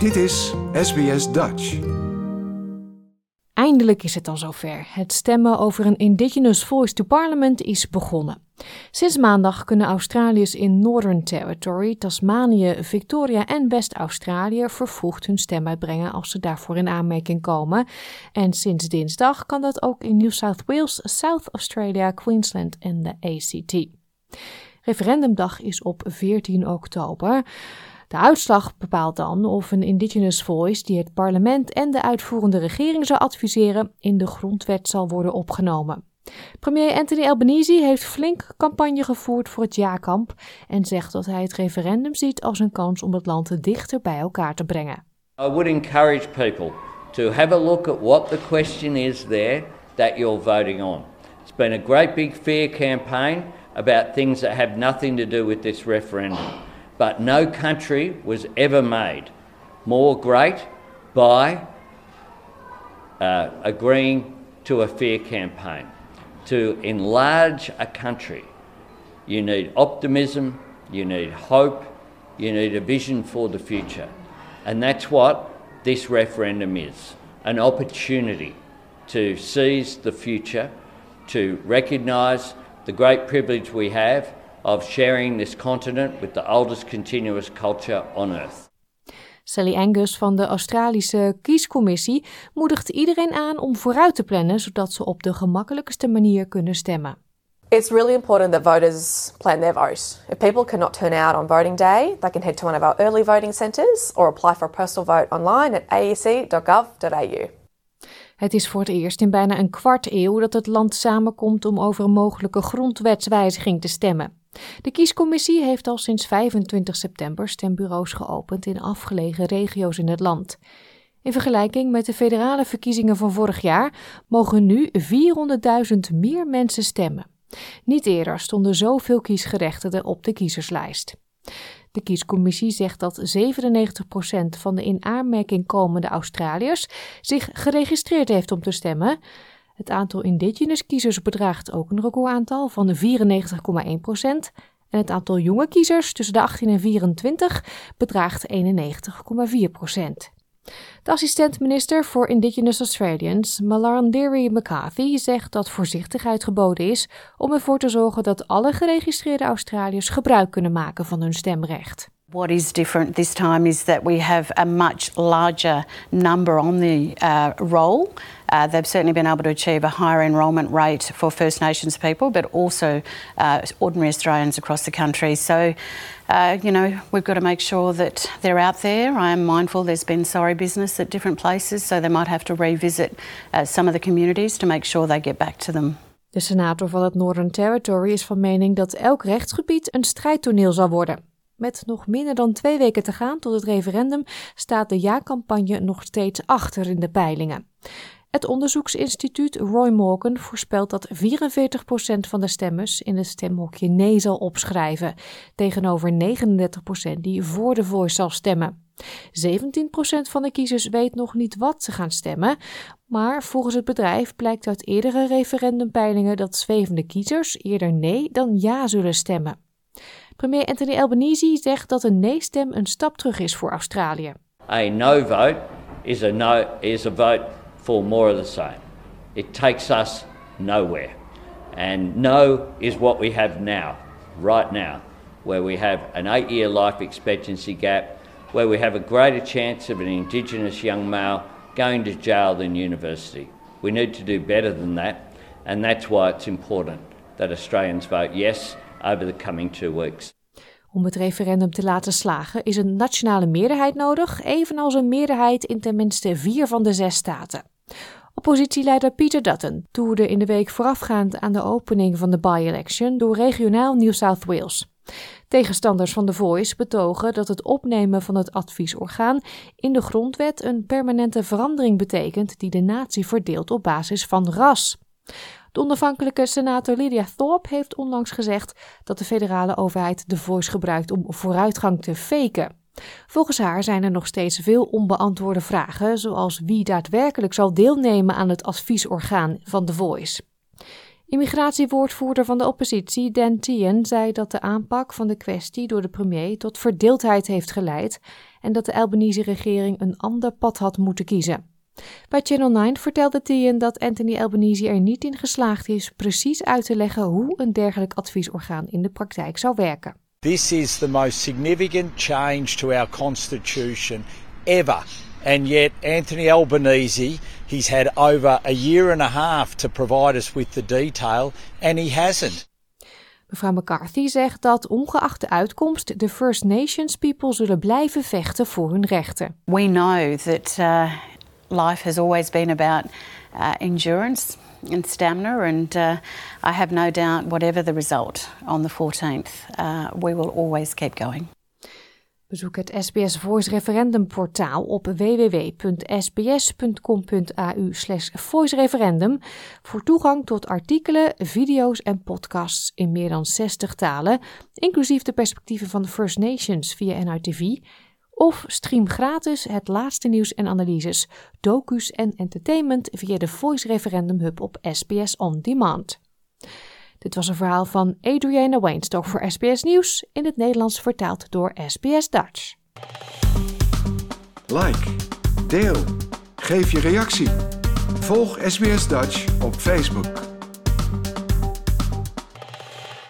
Dit is SBS Dutch. Eindelijk is het dan zover. Het stemmen over een Indigenous Voice to Parliament is begonnen. Sinds maandag kunnen Australiërs in Northern Territory, Tasmanië, Victoria en West-Australië vervroegd hun stem uitbrengen als ze daarvoor in aanmerking komen. En sinds dinsdag kan dat ook in New South Wales, South Australia, Queensland en de ACT. Referendumdag is op 14 oktober. De uitslag bepaalt dan of een Indigenous Voice die het parlement en de uitvoerende regering zou adviseren in de grondwet zal worden opgenomen. Premier Anthony Albanese heeft flink campagne gevoerd voor het ja-kamp en zegt dat hij het referendum ziet als een kans om het land dichter bij elkaar te brengen. I would encourage people to have a look at what the question is there that you're voting on. It's been a great big fear campaign about things that have nothing to do with this referendum. But no country was ever made more great by uh, agreeing to a fair campaign. To enlarge a country, you need optimism, you need hope, you need a vision for the future. And that's what this referendum is an opportunity to seize the future, to recognise the great privilege we have of sharing this continent with the oldest continuous culture on earth. Sally Angus van de Australische kiescommissie moedigt iedereen aan om vooruit te plannen zodat ze op de gemakkelijkste manier kunnen stemmen. It's really important that voters plan their vote. If people cannot turn out on voting day, they can head to one of our early voting centres or apply for a postal vote online at aec.gov.au. Het is voor het eerst in bijna een kwart eeuw dat het land samenkomt om over een mogelijke grondwetswijziging te stemmen. De kiescommissie heeft al sinds 25 september stembureaus geopend in afgelegen regio's in het land. In vergelijking met de federale verkiezingen van vorig jaar mogen nu 400.000 meer mensen stemmen. Niet eerder stonden zoveel kiesgerechtigden op de kiezerslijst. De kiescommissie zegt dat 97% van de in aanmerking komende Australiërs zich geregistreerd heeft om te stemmen. Het aantal indigenous kiezers bedraagt ook een recordaantal van 94,1% en het aantal jonge kiezers tussen de 18 en 24 bedraagt 91,4%. De assistent-minister voor Indigenous Australians, Malarndiri McCarthy, zegt dat voorzichtigheid geboden is om ervoor te zorgen dat alle geregistreerde Australiërs gebruik kunnen maken van hun stemrecht. What is different this time is that we have a much larger number on the uh, roll. Uh, they've certainly been able to achieve a higher enrolment rate for First Nations people, but also uh, ordinary Australians across the country. So, uh, you know, we've got to make sure that they're out there. I am mindful there's been sorry business at different places, so they might have to revisit uh, some of the communities to make sure they get back to them. De senator van het Northern Territory is van mening dat elk rechtsgebied een strijdtoneel zal worden. Met nog minder dan twee weken te gaan tot het referendum staat de ja-campagne nog steeds achter in de peilingen. Het onderzoeksinstituut Roy Morgan voorspelt dat 44% van de stemmers in het stemhokje nee zal opschrijven, tegenover 39% die voor de voice zal stemmen. 17% van de kiezers weet nog niet wat ze gaan stemmen, maar volgens het bedrijf blijkt uit eerdere referendumpeilingen dat zwevende kiezers eerder nee dan ja zullen stemmen. Premier Anthony Albanese zegt dat een nee-stem een stap terug is voor Australië. A no vote is a no is a vote for more of the same. It takes us nowhere. And no is what we have now, right now, where we have an 8-year life expectancy gap, where we have a greater chance of an indigenous young male going to jail than university. We need to do better than that, and that's why it's important that Australians vote yes over the coming two weeks. Om het referendum te laten slagen is een nationale meerderheid nodig, evenals een meerderheid in tenminste vier van de zes staten. Oppositieleider Peter Dutton toerde in de week voorafgaand aan de opening van de by-election door regionaal New South Wales. Tegenstanders van The Voice betogen dat het opnemen van het adviesorgaan in de grondwet een permanente verandering betekent die de natie verdeelt op basis van ras. De onafhankelijke senator Lydia Thorpe heeft onlangs gezegd dat de federale overheid de voice gebruikt om vooruitgang te faken. Volgens haar zijn er nog steeds veel onbeantwoorde vragen, zoals wie daadwerkelijk zal deelnemen aan het adviesorgaan van The Voice. Immigratiewoordvoerder van de oppositie, Dan Tien, zei dat de aanpak van de kwestie door de premier tot verdeeldheid heeft geleid en dat de Albanese-regering een ander pad had moeten kiezen. Bij Channel 9 vertelde Tien dat Anthony Albanese er niet in geslaagd is precies uit te leggen hoe een dergelijk adviesorgaan in de praktijk zou werken. This is the most significant change to our constitution ever. And yet, Anthony Albanese, he's had over a year and a half to provide us with the detail, and he hasn't. Mevrouw McCarthy zegt dat ongeacht de uitkomst de First Nations people zullen blijven vechten voor hun rechten. We know that uh, life has always been about uh, endurance and stamina, and uh, I have no doubt, whatever the result on the 14th, uh, we will always keep going. Bezoek het SBS Voice Referendum portaal op www.sbs.com.au voice referendum voor toegang tot artikelen, video's en podcasts in meer dan 60 talen, inclusief de perspectieven van de First Nations via NITV. Of stream gratis het laatste nieuws en analyses, docu's en entertainment via de Voice Referendum Hub op SBS On Demand. Dit was een verhaal van Adriana Weinstock voor SBS Nieuws, in het Nederlands vertaald door SBS Dutch. Like, deel, geef je reactie. Volg SBS Dutch op Facebook.